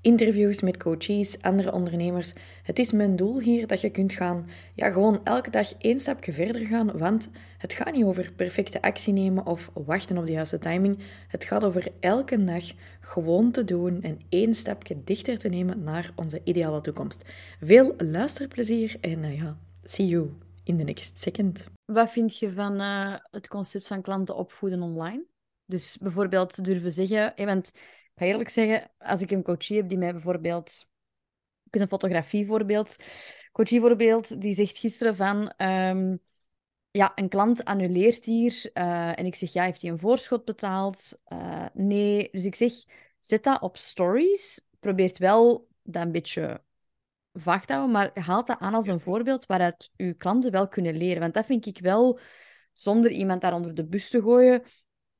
interviews met coaches, andere ondernemers. Het is mijn doel hier dat je kunt gaan, ja, gewoon elke dag één stapje verder gaan, want het gaat niet over perfecte actie nemen of wachten op de juiste timing. Het gaat over elke dag gewoon te doen en één stapje dichter te nemen naar onze ideale toekomst. Veel luisterplezier en uh, ja, see you in the next second. Wat vind je van uh, het concept van klanten opvoeden online? Dus bijvoorbeeld durven zeggen, want ga eerlijk zeggen, als ik een coachie heb die mij bijvoorbeeld... Ik een fotografievoorbeeld. Coachievoorbeeld, die zegt gisteren van... Um, ja, een klant annuleert hier. Uh, en ik zeg, ja, heeft hij een voorschot betaald? Uh, nee. Dus ik zeg, zet dat op stories. Probeert wel dat een beetje vaag te houden, maar haal dat aan als een voorbeeld waaruit uw klanten wel kunnen leren. Want dat vind ik wel, zonder iemand daar onder de bus te gooien,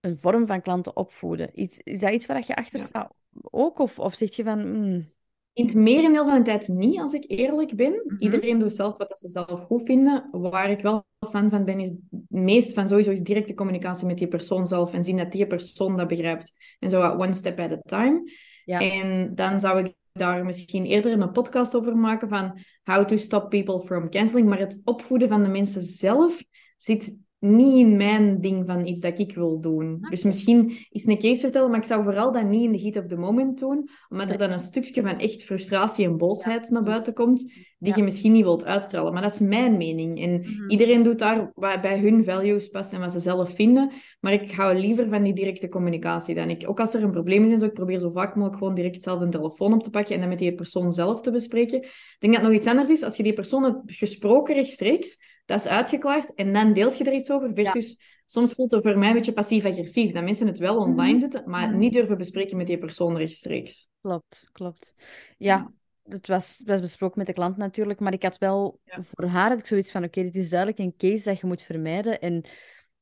een vorm van klanten opvoeden. Iets, is dat iets waar je achter staat ook? Of, of zeg je van... Hmm. In het merendeel van de tijd niet, als ik eerlijk ben. Mhm. Iedereen doet zelf wat ze zelf goed vinden. Waar ik wel fan van ben, is meest van sowieso is directe communicatie met die persoon zelf en zien dat die persoon dat begrijpt. En zo one step at a time. Ja. En dan zou ik daar misschien eerder een podcast over maken van how to stop people from canceling. Maar het opvoeden van de mensen zelf zit niet in mijn ding van iets dat ik wil doen. Dus misschien is een case vertellen, maar ik zou vooral dat niet in de heat of the moment doen, omdat er dan een stukje van echt frustratie en boosheid naar buiten komt, die je misschien niet wilt uitstralen. Maar dat is mijn mening. En mhm. iedereen doet daar wat bij hun values past en wat ze zelf vinden. Maar ik hou liever van die directe communicatie dan ik. Ook als er een probleem is, zo, ik probeer zo vaak mogelijk gewoon direct zelf een telefoon op te pakken en dan met die persoon zelf te bespreken. Ik denk dat het nog iets anders is als je die persoon hebt gesproken rechtstreeks dat is uitgeklaard en dan deelt je er iets over. Versus, soms voelt het voor mij een beetje passief-agressief. Dat mensen het wel online mm zetten, maar mhm. niet durven bespreken met die persoon rechtstreeks. Klopt, klopt. Ja, het was, was besproken met de klant natuurlijk, maar ik had wel voor haar had ik zoiets van: oké, dit is duidelijk een case dat je moet vermijden. En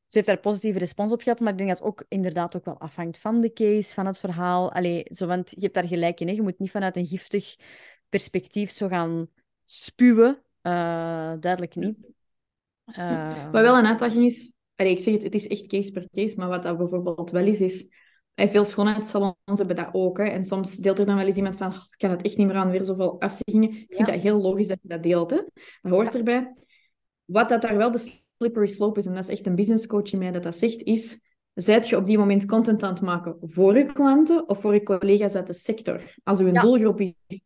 ze heeft daar positieve respons op gehad, maar ik denk dat het ook inderdaad ook wel afhangt van de case, van het verhaal. Allee, zo, want je hebt daar gelijk in. Hè? Je moet niet vanuit een giftig perspectief zo gaan spuwen. Uh, duidelijk niet. Uh... Wat wel een uitdaging is, ik zeg het, het is echt case per case, maar wat dat bijvoorbeeld wel is, is veel schoonheidssalons hebben dat ook. Hè. En soms deelt er dan wel eens iemand van, ik kan het echt niet meer aan, weer zoveel afzeggingen. Ik vind dat heel logisch dat je dat deelt. Hè. Dat hoort erbij. Wat dat daar wel de slippery slope is, en dat is echt een business coach in mij dat dat zegt, is... Zijt je op die moment content aan het maken voor je klanten of voor je collega's uit de sector? Als uw doelgroep is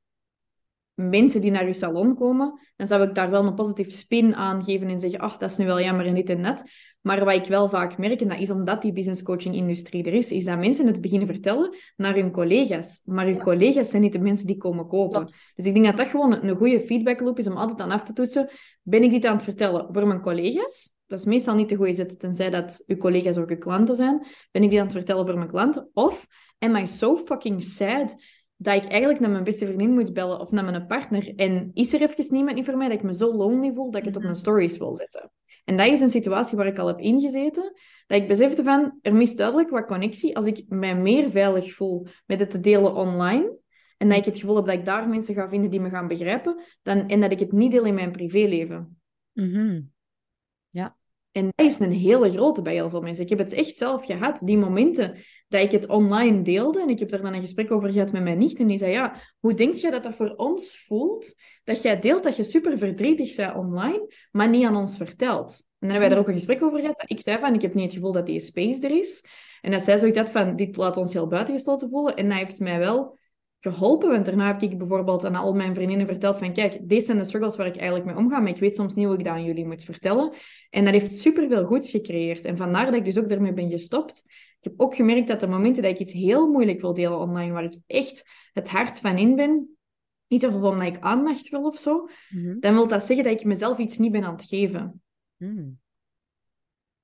mensen die naar uw salon komen, dan zou ik daar wel een positieve spin aan geven en zeggen, ach, dat is nu wel jammer en dit en dat. Maar wat ik wel vaak merk, en dat is omdat die business coaching industrie er is, is dat mensen het beginnen vertellen naar hun collega's. Maar hun collega's zijn niet de mensen die komen kopen. Dus ik denk dat dat gewoon een goede feedback loop is om altijd aan af te toetsen. Ben ik dit aan het vertellen voor mijn collega's? Dat is meestal niet de goede zet, tenzij dat uw collega's ook uw klanten zijn. Ben ik dit aan het vertellen voor mijn klanten? Of am I so fucking sad dat ik eigenlijk naar mijn beste vriendin moet bellen of naar mijn partner. En is er even niemand niet voor mij dat ik me zo lonely voel dat ik het op mijn mhm. stories wil zetten. En dat is een situatie waar ik al heb ingezeten. Dat ik besefte van, er mist duidelijk wat connectie als ik mij meer veilig voel met het te delen online. En dat ik het gevoel heb dat ik daar mensen ga vinden die me gaan begrijpen. Dan, en dat ik het niet deel in mijn privéleven. Mm Ja. En dat is een hele grote bij heel veel mensen. Ik heb het echt zelf gehad, die momenten dat ik het online deelde. En ik heb daar dan een gesprek over gehad met mijn nicht. En die zei, ja, hoe denk je dat dat voor ons voelt? Dat jij deelt dat je super verdrietig bent online, maar niet aan ons vertelt. En dan hebben wij daar ook een gesprek over gehad. ik zei van, ik heb niet het gevoel dat die space er is. En dat zij zoiets had van, dit laat ons heel buitengesloten voelen. En dat heeft mij wel geholpen. Want daarna heb ik bijvoorbeeld aan al mijn vriendinnen verteld van kijk, deze zijn de struggles waar ik eigenlijk mee omga, maar ik weet soms niet hoe ik dat aan jullie moet vertellen. En dat heeft superveel goeds gecreëerd. En vandaar dat ik dus ook daarmee ben gestopt. Ik heb ook gemerkt dat de momenten dat ik iets heel moeilijk wil delen online, waar ik echt het hart van in ben, niet of omdat ik aandacht wil of zo, mhm. dan wil dat zeggen dat ik mezelf iets niet ben aan het geven. Mm.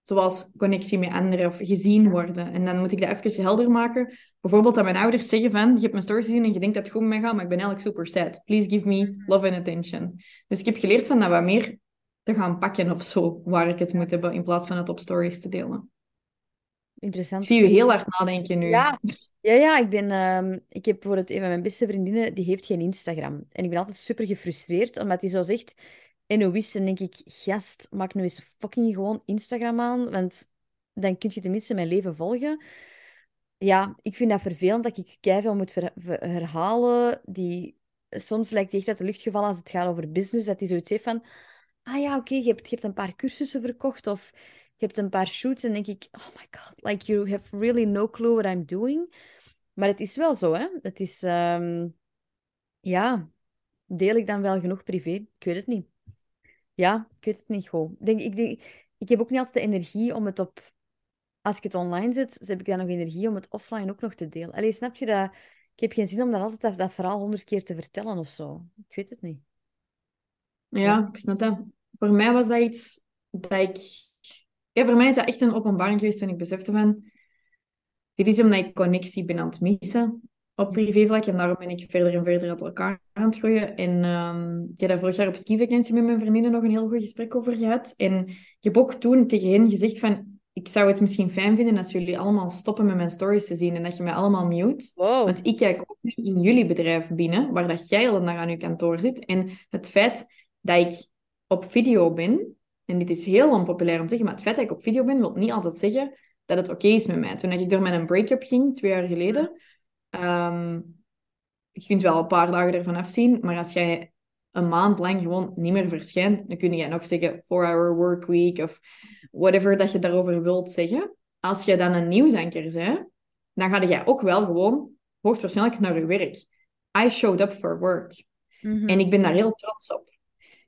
Zoals connectie met anderen of gezien worden. En dan moet ik dat even helder maken. Bijvoorbeeld dat mijn ouders zeggen van, je hebt mijn stories gezien en je denkt dat het goed met gaat, maar ik ben eigenlijk super sad. Please give me mhm. love and attention. Dus ik heb geleerd van dat wat meer te gaan pakken of zo, waar ik het moet hebben, in plaats van het op stories te delen. Interessant. Ik zie je heel hard nadenken nu. Ja, ja, ja ik, ben, ehm, ik heb bijvoorbeeld een van mijn beste vriendinnen, die heeft geen Instagram. En ik ben altijd super gefrustreerd, omdat hij zo zegt... En hoe wist, dan denk ik, gast, maak nu eens fucking gewoon Instagram aan, want dan kun je tenminste mijn leven volgen. Ja, ik vind dat vervelend dat ik keihard moet herhalen. Die, soms lijkt die echt uit de lucht gevallen als het gaat over business, dat hij zoiets heeft van... Ah ja, oké, je, hebt, je hebt een paar cursussen verkocht of je hebt een paar shoots en denk ik, oh my god, like you have really no clue what I'm doing. Maar het is wel zo, hè. Het is, um, ja, deel ik dan wel genoeg privé? Ik weet het niet. Ja, ik weet het niet denk, ik, denk, ik heb ook niet altijd de energie om het op... Als ik het online zet, heb ik dan nog energie om het offline ook nog te delen. Allee, snap je dat? Ik heb geen zin om dan altijd dat, dat verhaal honderd keer te vertellen of zo. Ik weet het niet. Ja, ik snap dat. Voor mij was dat iets dat ik ja, voor mij is dat echt een openbaring geweest toen ik besefte van... Dit is omdat ik connectie ben aan het missen op privévlak. En daarom ben ik verder en verder uit elkaar aan het groeien. En um, ik heb daar vorig jaar op skivakantie met mijn vriendinnen nog een heel goed gesprek over gehad. En ik heb ook toen tegen hen gezegd van... Ik zou het misschien fijn vinden als jullie allemaal stoppen met mijn stories te zien en dat je mij allemaal mute. Want ik kijk ook niet in jullie bedrijf binnen, waar dat jij al naar aan je kantoor zit. En het feit dat ik op video ben, en dit is heel onpopulair om te zeggen, maar het feit dat ik op video ben, wil niet altijd zeggen dat het oké is met mij. Toen ik door mijn break-up ging, twee jaar geleden, um, je kunt wel een paar dagen ervan afzien, maar als jij een maand lang gewoon niet meer verschijnt, dan kun je nog zeggen four-hour work week of whatever dat je daarover wilt zeggen. Als je dan een nieuwsanker bent, dan ga jij ook wel gewoon hoogstwaarschijnlijk naar je werk. I showed up for work. Mhm. En ik ben daar heel trots op.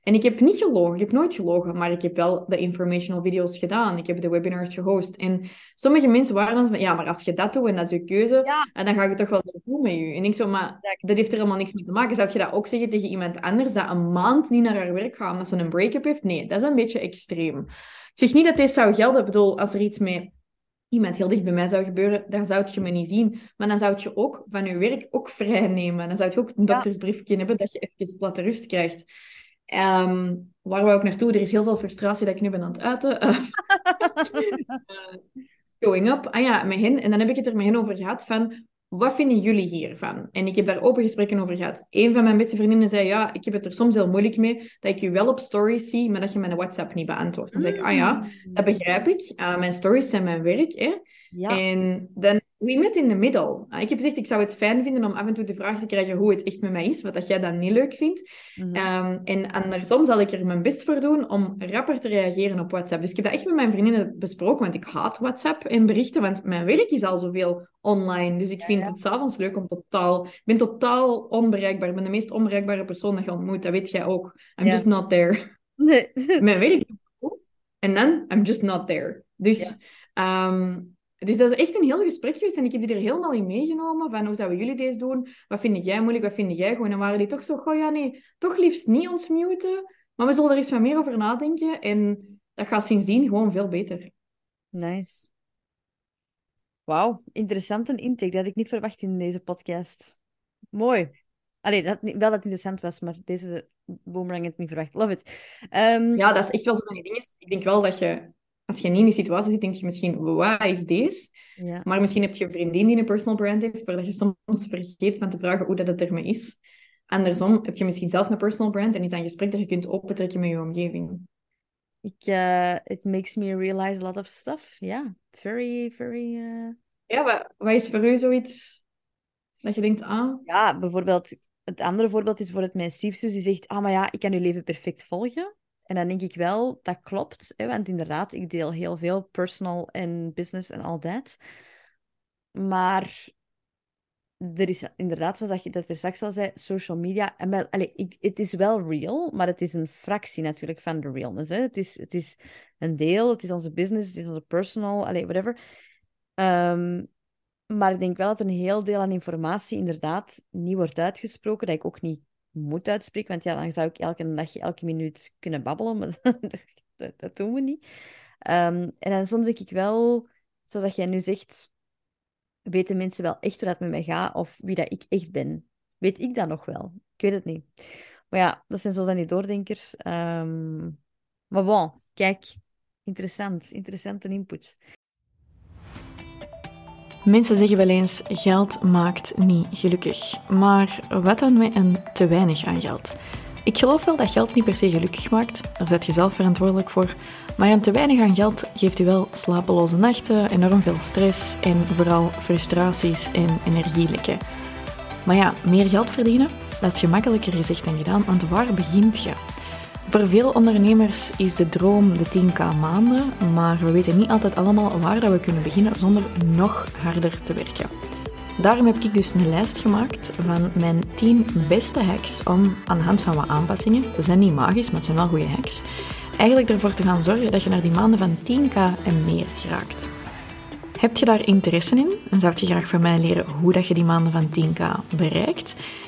En ik heb niet gelogen, ik heb nooit gelogen, maar ik heb wel de informational video's gedaan. Ik heb de webinars gehost. En sommige mensen waren dan van, ja, maar als je dat doet en dat is je keuze, en dan ga je toch wel doen met je. En ik zo, maar dat heeft er helemaal niks mee te maken. Zou je dat ook zeggen tegen iemand anders, dat een maand niet naar haar werk gaat omdat ze een break-up heeft? Nee, dat is een beetje extreem. Ik zeg niet dat dit zou gelden. Ik bedoel, als er iets mee iemand heel dicht bij mij zou gebeuren, dan zou je me niet zien. Maar dan zou je ook van je werk ook vrij nemen. Dan zou je ook een doktersbriefje hebben dat je even platte rust krijgt. Um, waar we ook naartoe? Er is heel veel frustratie dat ik nu ben aan het uiten. Uh, going up. Ah ja, met hen. En dan heb ik het er met hen over gehad van... Wat vinden jullie hiervan? En ik heb daar open gesprekken over gehad. Een van mijn beste vriendinnen zei, ja, ik heb het er soms heel moeilijk mee dat ik je wel op stories zie, maar dat je mijn WhatsApp niet beantwoordt. Dan zeg ik, ah ja, dat begrijp ik. Uh, mijn stories zijn mijn werk. Hè? Ja. En dan we met in de middel. Ah, ik heb gezegd, ik zou het fijn vinden om af en toe de vraag te krijgen hoe het echt met mij is, wat dat jij dan niet leuk vindt. Mm -hmm. en andersom zal ik er mijn best voor doen om rapper te reageren op WhatsApp. Dus ik heb dat echt met mijn vriendinnen besproken, want ik haat WhatsApp en berichten, want mijn werk is al zoveel online. Dus ik vind ja, het s'avonds leuk om totaal... Ik ben totaal onbereikbaar. Ik ben de meest onbereikbare persoon dat je ontmoet. Dat weet jij ook. I'm just not there. Nee. mijn werk is En dan, I'm just not there. Dus... Um, dus dat is echt een heel gesprek geweest en ik heb die er helemaal in meegenomen van hoe zouden jullie deze doen? Wat vind jij moeilijk? Wat vind jij gewoon? En waren die toch zo, goh ja nee, toch liefst niet ons muten. Maar we zullen er eens wat meer over nadenken en dat gaat sindsdien gewoon veel beter. Nice. Wauw, interessant een intake. Dat had ik niet verwacht in deze podcast. Mooi. Allee, dat, wel dat het interessant was, maar deze boomerang het niet verwacht. Love it. Um... Ja, dat is echt wel zo van die dingen. Ik denk wel dat je als je niet in die situatie zit, denk je misschien, wat is deze? Ja. Maar misschien heb je een vriendin die een personal brand heeft, waar je soms vergeet van te vragen hoe dat het ermee is. Andersom heb je misschien zelf een personal brand en is dat een gesprek dat je kunt opentrekken met je omgeving. Ik, uh, it makes me realize a lot of stuff. Ja, yeah. very, very... Uh... Ja, wat, wat is voor u zoiets dat je denkt, ah... Ja, bijvoorbeeld... Het andere voorbeeld is bijvoorbeeld mijn stiefzus, die zegt, ah, maar ja, ik kan uw leven perfect volgen. En dan denk ik wel, dat klopt. Hè, want inderdaad, ik deel heel veel personal en business en al dat. Maar er is inderdaad, zoals je dat er straks al zei, social media. En allez, het is wel real, maar het is een fractie natuurlijk van de realness. Hè. Het, is, het is een deel, het is onze business, het is onze personal, allez, whatever. Um, maar ik denk wel dat een heel deel aan informatie inderdaad niet wordt uitgesproken, dat ik ook niet moet uitspreken. Want ja, dan zou ik elke dag, elke minuut kunnen babbelen. Maar dat, dat, doen we niet. Um, en dan soms denk ik wel, zoals jij nu zegt, weten mensen wel echt hoe dat met mij gaat of wie dat ik echt ben. Weet ik dat nog wel? Ik weet het niet. Maar ja, dat zijn zo dan die doordenkers. Um, maar bon, kijk, interessant. Interessante inputs. Mensen zeggen wel eens: geld maakt niet gelukkig. Maar wat dan met een te weinig aan geld? Ik geloof wel dat geld niet per se gelukkig maakt, daar zet je zelf verantwoordelijk voor. Maar een te weinig aan geld geeft u wel slapeloze nachten, enorm veel stress en vooral frustraties en energielekken. Maar ja, meer geld verdienen, dat is gemakkelijker gezegd dan gedaan, want waar begint je? Voor veel ondernemers is de droom de 10k maanden, maar we weten niet altijd allemaal waar dat we kunnen beginnen zonder nog harder te werken. Daarom heb ik dus een lijst gemaakt van mijn 10 beste hacks om aan de hand van wat aanpassingen, ze zijn niet magisch, maar het zijn wel goede hacks, eigenlijk ervoor te gaan zorgen dat je naar die maanden van 10k en meer geraakt. Heb je daar interesse in en zou je graag van mij leren hoe dat je die maanden van 10k bereikt?